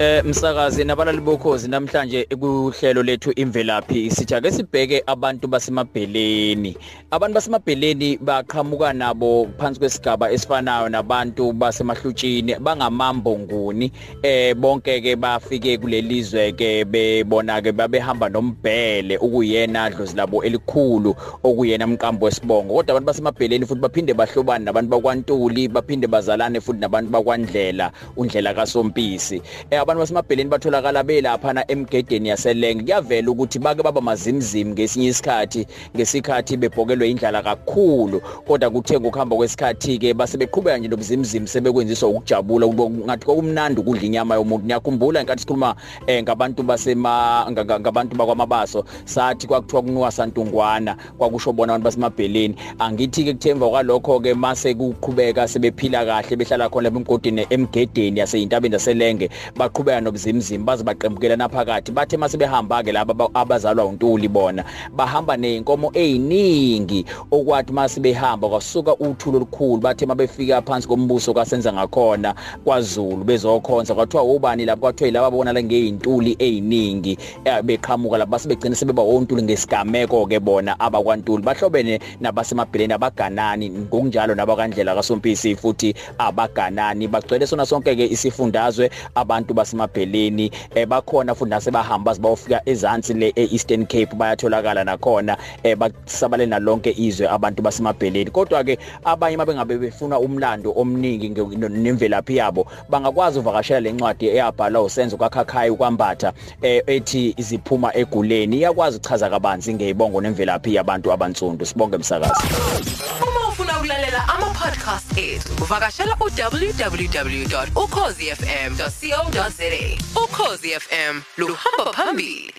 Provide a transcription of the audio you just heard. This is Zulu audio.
Eh msakazi nabalali bokhozi namhlanje kuhlelo lethu imvelaphi sithi ake sibheke abantu basemabheleni. Abantu basemabheleni baqhamuka nabo phansi kwesigaba esifanayo nabantu basemahlutshini bangamambonguni eh bonke ke bafike kulelizwe ke bebona ke babehamba nombhele ukuyena dlozi labo elikhulu okuyena mqambo wesibongo kodwa abantu basemabheleni futhi baphinde bahlobane nabantu bakwaNtuli baphinde bazalane futhi nabantu bakwaNdlela undlela kaSompisi. Eh abantu basemabheleni batholakala belapha na emgedeni yaselenge kuyavela ukuthi bake baba mazimzimi ngesinye isikhathi ngesikhathi bebhokelwe indlala kakhulu. Kodwa kuthe ngokuhamba kwesikhathi ke base beqhubeka nje nobuzimzimi sebekwenziswa ukujabula ngathi kwakumnandi ukudla inyama yomuntu. Ngiyakhumbula inkathi sikhuluma eh, ngabantu basema ngabantu bakwamabaso sathi kwakuthiwa kunuwa santungwana kwakusho bona abantu basemabheleni angithi ke kuthemva kwalokho ke mase kuqhubeka sebephila kahle behlala khona emgodini emgedeni yaseyintabeni yaselenge. Baqhubeka nobuzimzimi baze baqembukela naphakathi. Bathe mase behamba ke laba abazalwa uNtuli bona bahamba nezinkomo eziningi okwathi mase behamba kwasuka uthulo olukhulu. Bathe mabefika phansi kombuso kasenza ngakhona kwaZulu bezokhonza. Kwathiwa ubani lapho kwathiwa yilabo bona la ngeyintuli eziningi beqhamuka lapha sebegcina sebeba wontuli ngesigameko ke bona abakwantuli. Bahlobene nabasemabheleni abaganani ngokunjalo nabakandlela kaSompisi futhi abaganani. Bagcwele sona sonke ke isifundazwe abantu basemabheleni eh bakhona futhi nasebahamba bayofika ezansi le eEastern Cape bayatholakala nakhona eh basabale nalonke izwe abantu basemabheleni. Kodwa ke abanye mabengabe befuna umlando omningi nemvelaphi yabo bangakwazi uvakashela lencwadi eyabhalwa usenzo kaKhakhaya ukwambatha eh ethi iziphuma eguleni. Iyakwazi ukuchaza kabanzi ngeyibongo nemvelaphi yabantu abantsundu sibonge umsakazi Podcast ethu uvakashela uwww.ukhozifm.co.za Ukhozi FM luhamba phambili.